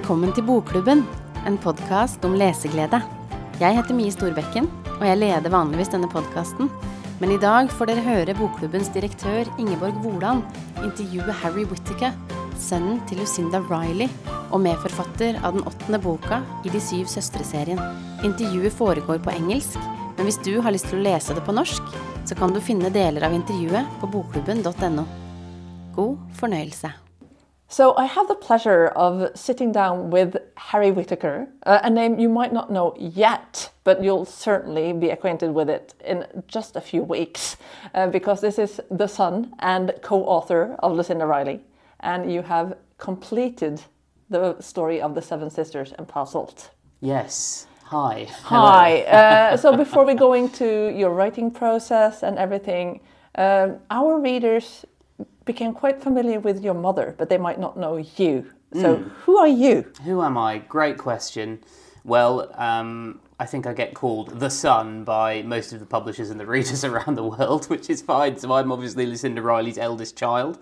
Velkommen til Bokklubben, en podkast om leseglede. Jeg heter Mie Storbekken, og jeg leder vanligvis denne podkasten. Men i dag får dere høre Bokklubbens direktør Ingeborg Woland intervjue Harry Whittaker, sønnen til Lucinda Riley, og medforfatter av den åttende boka i De syv søstre-serien. Intervjuet foregår på engelsk, men hvis du har lyst til å lese det på norsk, så kan du finne deler av intervjuet på bokklubben.no. God fornøyelse. So I have the pleasure of sitting down with Harry Whittaker, uh, a name you might not know yet, but you'll certainly be acquainted with it in just a few weeks, uh, because this is the son and co-author of Lucinda Riley, and you have completed the story of the Seven Sisters and Pa Salt. Yes. Hi. Hi. Uh, so before we go into your writing process and everything, um, our readers became quite familiar with your mother, but they might not know you. So who are you? Who am I? Great question. Well, um, I think I get called the son by most of the publishers and the readers around the world, which is fine. So I'm obviously Lucinda Riley's eldest child.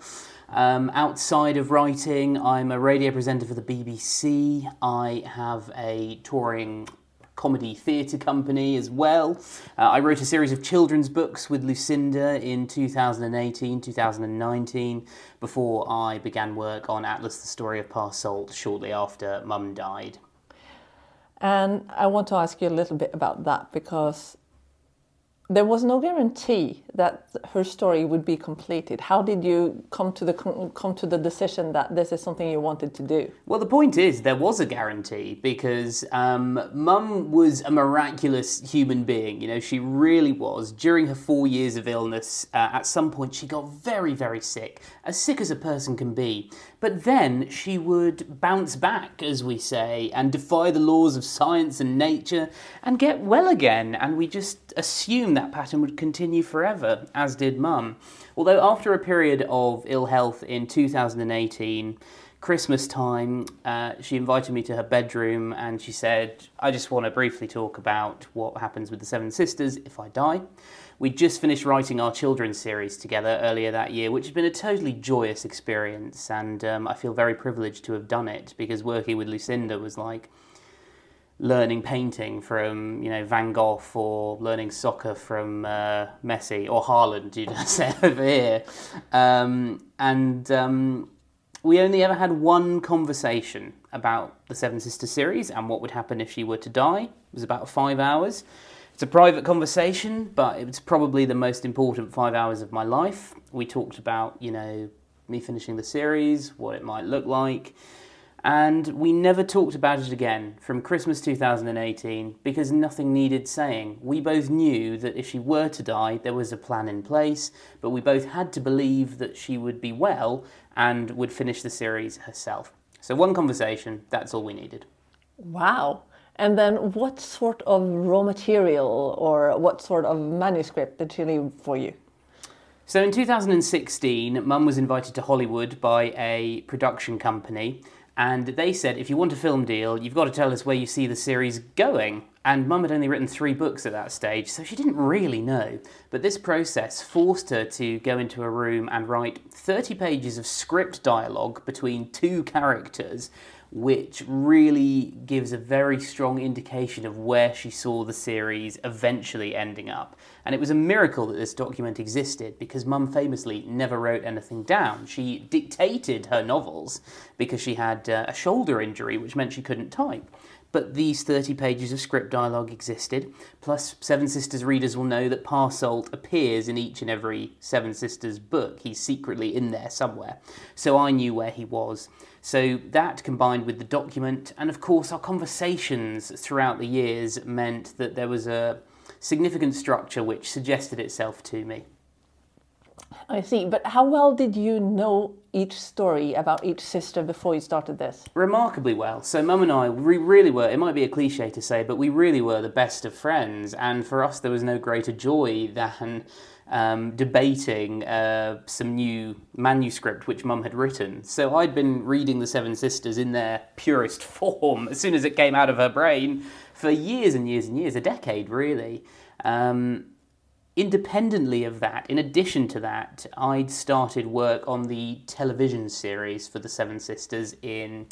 Um, outside of writing, I'm a radio presenter for the BBC. I have a touring comedy theatre company as well. Uh, I wrote a series of children's books with Lucinda in 2018, 2019, before I began work on Atlas the Story of Pa Salt shortly after Mum died. And I want to ask you a little bit about that because there was no guarantee that her story would be completed. How did you come to the come to the decision that this is something you wanted to do? Well, the point is, there was a guarantee because um, Mum was a miraculous human being. You know, she really was. During her four years of illness, uh, at some point, she got very, very sick, as sick as a person can be. But then she would bounce back, as we say, and defy the laws of science and nature and get well again. And we just assumed that pattern would continue forever, as did Mum. Although, after a period of ill health in 2018, Christmas time, uh, she invited me to her bedroom and she said, I just want to briefly talk about what happens with the Seven Sisters if I die. We just finished writing our children's series together earlier that year, which has been a totally joyous experience, and um, I feel very privileged to have done it because working with Lucinda was like learning painting from you know Van Gogh or learning soccer from uh, Messi or Haaland, you'd say over here, um, and. Um, we only ever had one conversation about the Seven Sisters series and what would happen if she were to die. It was about five hours. It's a private conversation, but it was probably the most important five hours of my life. We talked about, you know, me finishing the series, what it might look like, and we never talked about it again from Christmas 2018 because nothing needed saying. We both knew that if she were to die, there was a plan in place, but we both had to believe that she would be well and would finish the series herself. So, one conversation, that's all we needed. Wow. And then what sort of raw material or what sort of manuscript did she leave for you? So in 2016, Mum was invited to Hollywood by a production company, and they said, if you want a film deal, you've got to tell us where you see the series going. And Mum had only written three books at that stage, so she didn't really know. But this process forced her to go into a room and write 30 pages of script dialogue between two characters which really gives a very strong indication of where she saw the series eventually ending up. And it was a miracle that this document existed because Mum famously never wrote anything down. She dictated her novels because she had uh, a shoulder injury, which meant she couldn't type. But these 30 pages of script dialogue existed. Plus, Seven Sisters readers will know that Pa Salt appears in each and every Seven Sisters book. He's secretly in there somewhere. So I knew where he was. So that combined with the document, and of course our conversations throughout the years, meant that there was a significant structure which suggested itself to me. I see, but how well did you know each story about each sister before you started this? Remarkably well. So, Mum and I, we really were, it might be a cliche to say, but we really were the best of friends. And for us, there was no greater joy than um, debating uh, some new manuscript which Mum had written. So, I'd been reading The Seven Sisters in their purest form as soon as it came out of her brain for years and years and years, a decade really. Um, independently of that, in addition to that, I'd started work on the television series for the Seven Sisters in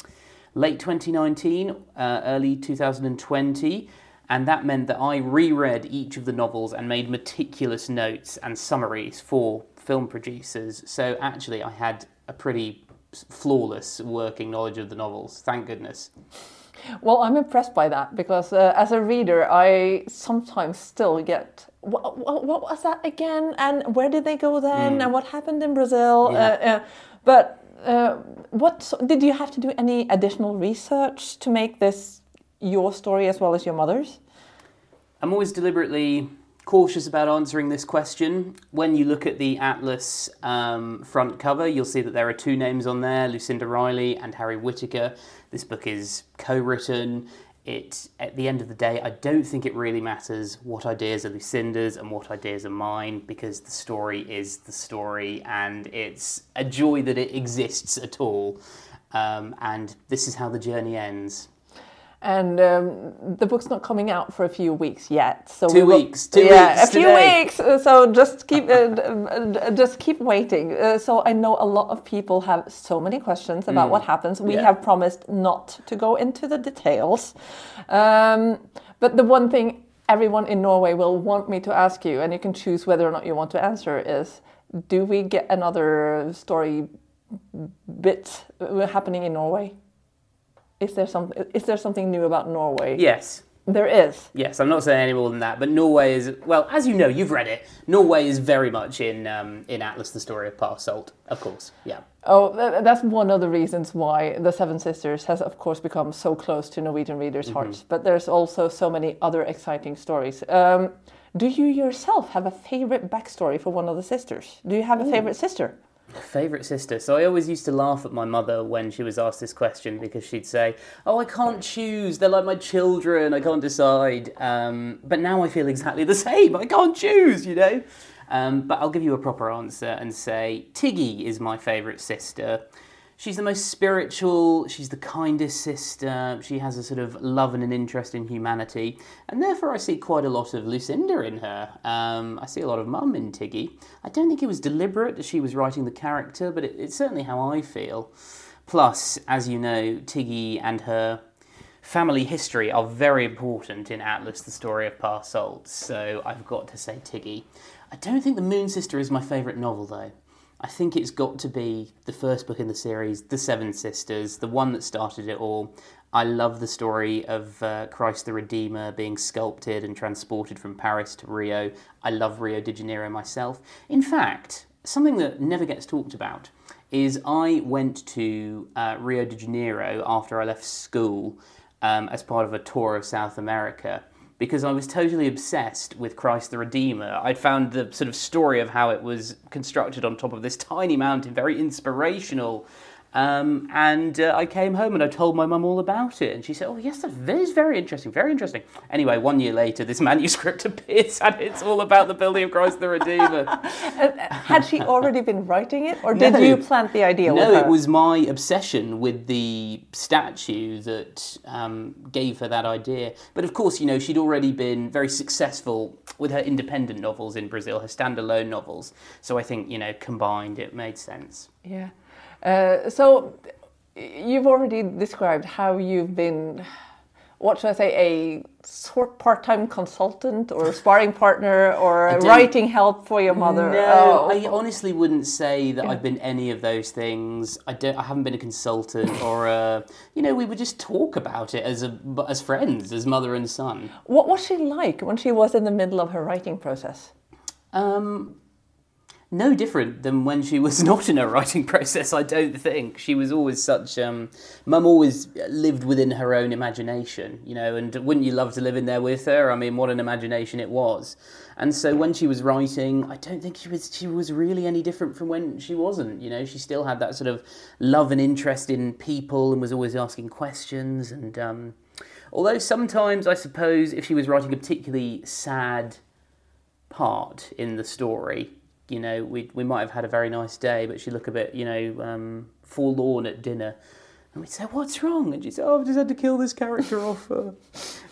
late 2019, uh, early 2020. And that meant that I reread each of the novels and made meticulous notes and summaries for film producers. So actually, I had a pretty flawless working knowledge of the novels. Thank goodness. Well, I'm impressed by that because uh, as a reader, I sometimes still get what, what, what, was that again, and where did they go then, mm. and what happened in Brazil. Yeah. Uh, uh, but uh, what did you have to do any additional research to make this your story as well as your mother's? I'm always deliberately cautious about answering this question. When you look at the Atlas um, front cover, you'll see that there are two names on there Lucinda Riley and Harry Whittaker. This book is co written. It, at the end of the day, I don't think it really matters what ideas are Lucinda's and what ideas are mine because the story is the story and it's a joy that it exists at all. Um, and this is how the journey ends and um, the book's not coming out for a few weeks yet. So two will, weeks, two yeah, weeks, a few today. weeks. Uh, so just keep, uh, uh, just keep waiting. Uh, so I know a lot of people have so many questions about mm. what happens. We yeah. have promised not to go into the details, um, but the one thing everyone in Norway will want me to ask you, and you can choose whether or not you want to answer, is: Do we get another story bit happening in Norway? Is there some is there something new about Norway? Yes. There is. Yes, I'm not saying any more than that, but Norway is well, as you know, you've read it. Norway is very much in um, in Atlas: The Story of Pa Salt, of course. Yeah. Oh, that's one of the reasons why the Seven Sisters has, of course, become so close to Norwegian readers' mm-hmm. hearts. But there's also so many other exciting stories. Um, do you yourself have a favorite backstory for one of the sisters? Do you have a Ooh. favorite sister? Favourite sister. So I always used to laugh at my mother when she was asked this question because she'd say, Oh, I can't choose. They're like my children. I can't decide. Um, but now I feel exactly the same. I can't choose, you know? Um, but I'll give you a proper answer and say Tiggy is my favourite sister she's the most spiritual, she's the kindest sister, she has a sort of love and an interest in humanity, and therefore I see quite a lot of Lucinda in her. Um, I see a lot of mum in Tiggy. I don't think it was deliberate that she was writing the character, but it, it's certainly how I feel. Plus, as you know, Tiggy and her family history are very important in Atlas, the story of Pa Salt I've got to say Tiggy. I don't think The Moon Sister is my favourite novel, though. I think it's got to be the first book in the series, The Seven Sisters, the one that started it all. I love the story of uh, Christ the Redeemer being sculpted and transported from Paris to Rio. I love Rio de Janeiro myself. In fact, something that never gets talked about is I went to uh, Rio de Janeiro after I left school um, as part of a tour of South America because I was totally obsessed with Christ the Redeemer. I'd found the sort of story of how it was constructed on top of this tiny mountain very inspirational. Um, and uh, I came home and I told my mum all about it, and she said, "Oh yes, that is very interesting, very interesting." Anyway, one year later, this manuscript appears, and it's all about the building of Christ the Redeemer. Had she already been writing it, or did no, you plant the idea? No, it was my obsession with the statue that um, gave her that idea. But of course, you know, she'd already been very successful with her independent novels in Brazil, her standalone novels. So I think, you know, combined, it made sense. Yeah. Uh, so you've already described how you've been what should I say, a sort part-time consultant or a sparring partner or a writing help for your mother? No, oh. I honestly wouldn't say that yeah. I've been any of those things. I don't. I haven't been a consultant or a. You know, we would just talk about it as a as friends, as mother and son. What was she like when she was in the middle of her writing process? Um, no different than when she was not in her writing process. I don't think she was always such. Um, Mum always lived within her own imagination, you know. And wouldn't you love to live in there with her? I mean, what an imagination it was. And so when she was writing, I don't think she was she was really any different from when she wasn't. You know, she still had that sort of love and interest in people, and was always asking questions. And um, although sometimes I suppose if she was writing a particularly sad part in the story you know, we we might have had a very nice day, but she'd look a bit, you know, um, forlorn at dinner. And we'd say, What's wrong? And she'd say, Oh, I've just had to kill this character off.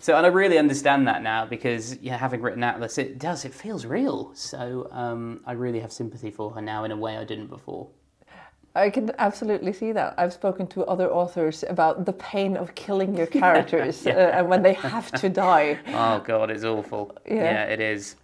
So, and I really understand that now because, yeah, having written Atlas, it does, it feels real. So um, I really have sympathy for her now in a way I didn't before. I can absolutely see that. I've spoken to other authors about the pain of killing your characters uh, and when they have to die. Oh God, it's awful. Yeah. yeah it is.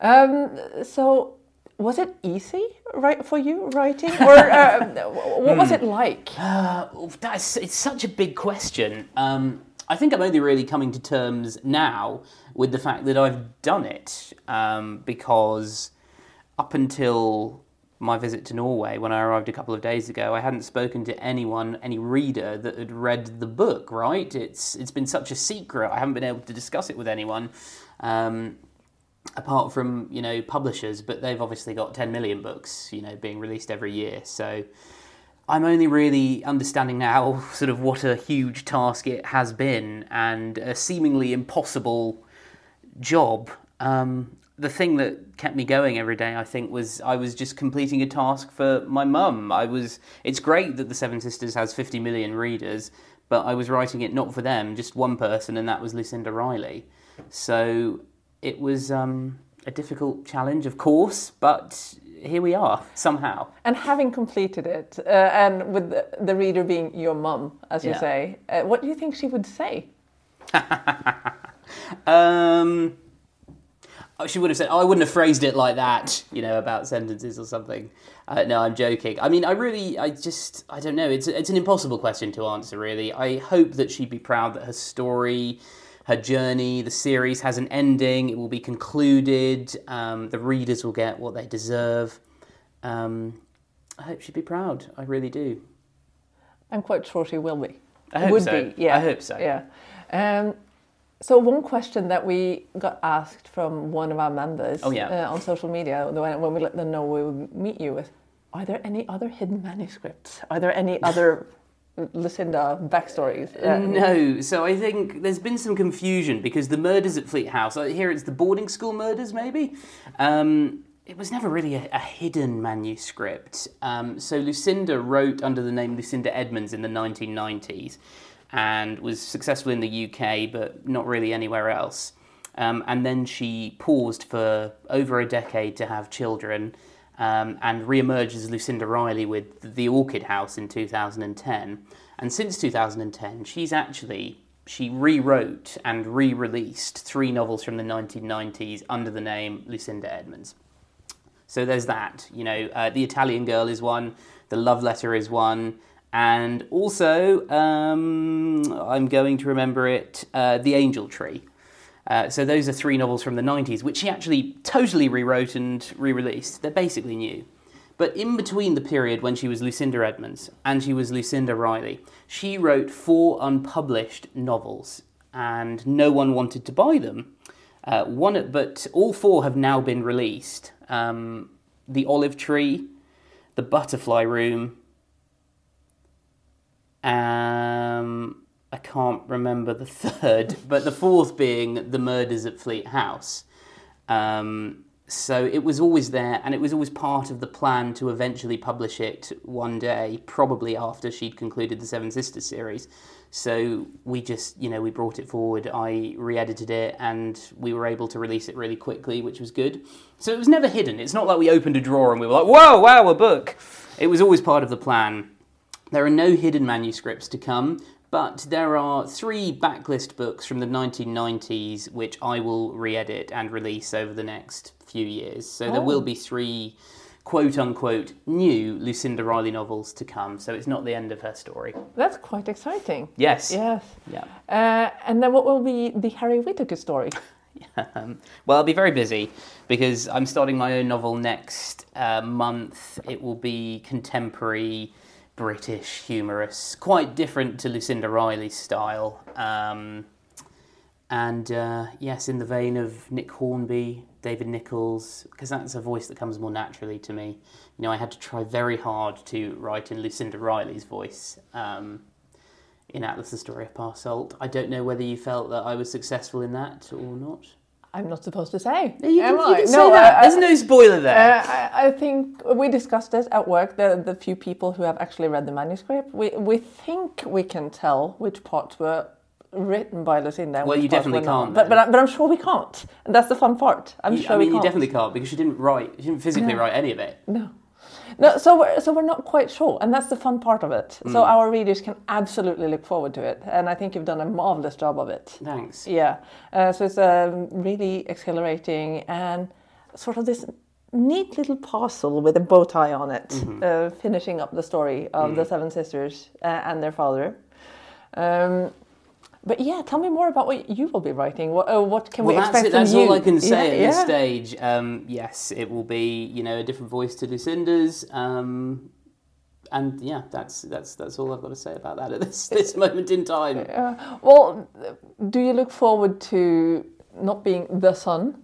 Um, so, was it easy right for you writing, or uh, what was it like? Uh, that's it's such a big question. Um, I think I'm only really coming to terms now with the fact that I've done it um, because up until my visit to Norway, when I arrived a couple of days ago, I hadn't spoken to anyone, any reader that had read the book. Right? It's it's been such a secret. I haven't been able to discuss it with anyone. Um, apart from you know publishers, but they've obviously got 10 million books you know being released every year. So I'm only really understanding now sort of what a huge task it has been and a seemingly impossible job. Um, the thing that kept me going every day, I think, was I was just completing a task for my mum. I was. It's great that the Seven Sisters has 50 million readers, but I was writing it not for them, just one person, and that was Lucinda Riley. So it was um, a difficult challenge, of course, but here we are somehow. And having completed it, uh, and with the, the reader being your mum, as you Yeah. say, uh, what do you think she would say? Um, oh, she would have said, oh, I wouldn't have phrased it like that, you know, about sentences or something. Uh, no, I'm joking. I mean, I really, I just, I don't know. It's it's an impossible question to answer, really. I hope that she'd be proud that her story, her journey, the series has an ending. It will be concluded. Um, the readers will get what they deserve. Um, I hope she'd be proud. I really do. I'm quite sure she will be. I hope would so. be, yeah. I hope so. Yeah. Um, so one question that we got asked from one of our members Oh, yeah. uh, on social media when, when we let them know we would meet you is, are there any other hidden manuscripts? Are there any other Lucinda backstories? Uh, No, so I think there's been some confusion because the murders at Fleat House, I hear it's the boarding school murders, maybe. Um, it was never really a, a hidden manuscript. Um, so Lucinda wrote under the name Lucinda Edmonds in the 1990s and was successful in the UK, but not really anywhere else. Um, and then she paused for over a decade to have children um, and re-emerged as Lucinda Riley with The Orchid House in 2010. And since 2010, she's actually she rewrote and re-released three novels from the 1990s under the name Lucinda Edmonds. So there's that. You know, uh, the Italian Girl is one, the Love Letter is one, and also um, I'm going to remember it, uh, The Angel Tree. Uh, so those are three novels from the 90s, which she actually totally rewrote and re-released. They're basically new. But in between the period when she was Lucinda Edmonds and she was Lucinda Riley, she wrote four unpublished novels, and no one wanted to buy them. Uh, one, but all four have now been released. Um, the Olive Tree, The Butterfly Room. Um, I can't remember the third, but the fourth being The Murders at Fleat House. Um, so it was always there, and it was always part of the plan to eventually publish it one day, probably after she'd concluded the Seven Sisters series. So we just, you know, we brought it forward. I re-edited it, and we were able to release it really quickly, which was good. So it was never hidden. It's not like we opened a drawer and we were like, "Whoa, wow, a book!" It was always part of the plan. There are no hidden manuscripts to come, but there are three backlist books from the 1990s which I will re edit and release over the next few years. So there will be three quote unquote new Lucinda Riley novels to come. So it's not the end of her story. That's quite exciting. Yes. Yes. Yeah. Uh, and then what will be the Harry Whittaker story? Um, well, I'll be very busy because I'm starting my own novel next uh, month. It will be contemporary, British, humorous, quite different to Lucinda Riley's style. Um, and uh, yes, in the vein of Nick Hornby, David Nicholls, because that's a voice that comes more naturally to me. You know, I had to try very hard to write in Lucinda Riley's voice. Um, in Atlas: The Story of Pa Salt. I don't know whether you felt that I was successful in that or not. I'm not supposed to say. You can, am you I? can say no, that. I- There's no spoiler there. Uh, I, think we discussed this at work. The the few people who have actually read the manuscript, we we think we can tell which parts were written by Lucinda. Well, you definitely can't But but, but I'm sure we can't. And that's the fun part. I'm You- sure I mean, we you definitely can't because she didn't write. She didn't physically No. write any of it. No. No, so we're, so we're not quite sure, and that's the fun part of it. So our readers can absolutely look forward to it, and I think you've done a marvelous job of it. Thanks. Yeah, uh, so it's um, really exhilarating and sort of this neat little parcel with a bow tie on it, uh, finishing up the story of the seven sisters uh, and their father. Um, but yeah, tell me more about what you will be writing. What, uh, what can Well, we expect it. That's from you? all I can say Yeah, at this stage. Um, yes, it will be you know a different voice to Lucinda's, um, and yeah, that's that's that's all I've got to say about that at this this moment in time. Well, do you look forward to not being the son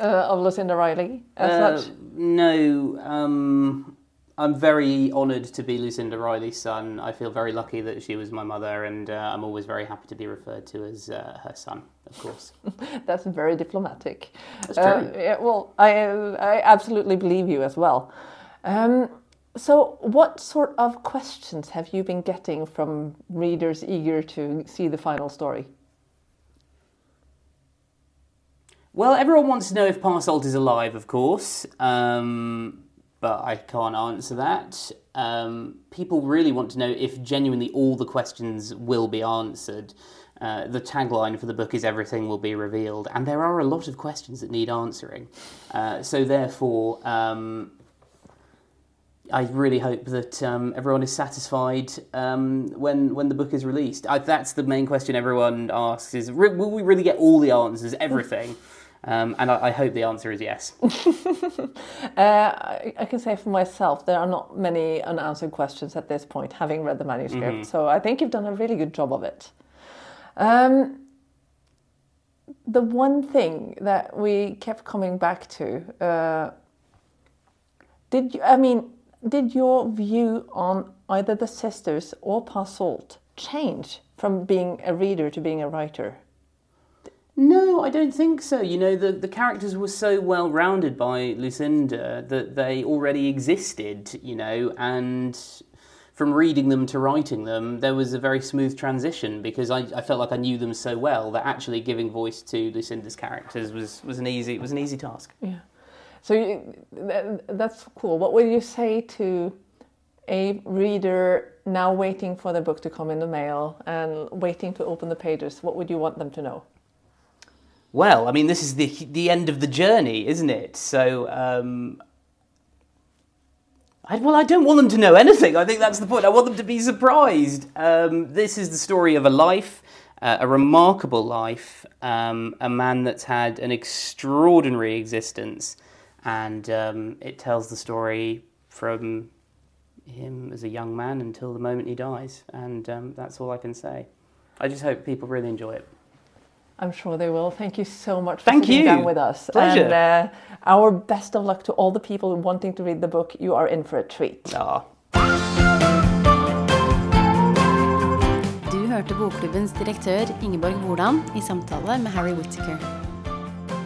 uh, of Lucinda Riley as Uh, such? no, um, I'm very honoured to be Lucinda Riley's son. I feel very lucky that she was my mother, and uh, I'm always very happy to be referred to as uh, her son, of course. That's very diplomatic. That's Uh, true. yeah, well, I I absolutely believe you as well. Um, so, what sort of questions have you been getting from readers eager to see the final story? Well, everyone wants to know if Pa Salt is alive, of course, um, but I can't answer that. Um, people really want to know if genuinely all the questions will be answered. Uh, the tagline for the book is "Everything will be revealed," and there are a lot of questions that need answering. Uh, so, therefore, um, I really hope that um, everyone is satisfied um, when when the book is released. I, that's the main question everyone asks: is re- will we really get all the answers, everything? Um, and I, I hope the answer is yes. Uh, I, I can say for myself, there are not many unanswered questions at this point, having read the manuscript. So, I think you've done a really good job of it. Um, the one thing that we kept coming back to uh, did you, I mean, did your view on either the sisters or Pa Salt change from being a reader to being a writer? No, I don't think so. You know, the, the characters were so well rounded by Lucinda that they already existed, you know, and from reading them to writing them, there was a very smooth transition because I, I felt like I knew them so well that actually giving voice to Lucinda's characters was, was an easy was an easy task. Yeah. So you, that, that's cool. What would you say to a reader now waiting for the book to come in the mail and waiting to open the pages? What would you want them to know? Well, I mean, this is the the end of the journey, isn't it? So, um, I, well, I don't want them to know anything. I think that's the point. I want them to be surprised. Um, this is the story of a life, uh, a remarkable life, um, a man that's had an extraordinary existence, and um, it tells the story from him as a young man until the moment he dies, and um, that's all I can say. I just hope people really enjoy it. I'm sure they will. Thank you so much for Thank sitting you. down with us. Pleasure. And uh, our best of luck to all the people wanting to read the book. You are in for a treat. Ah. Du hørte Bokklubbens direktør Ingeborg Hordan, i samtale med Harry Whittaker.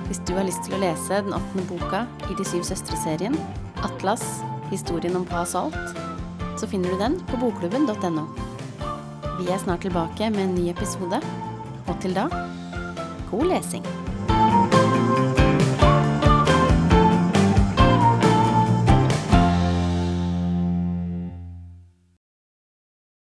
Hvis du har lyst til å lese den åttende boka i De syv søstre-serien, Atlas historien om Pas Salt, så finner du den på bokklubben.no. Vi er snart tilbake med en ny episode, og til da god lesing!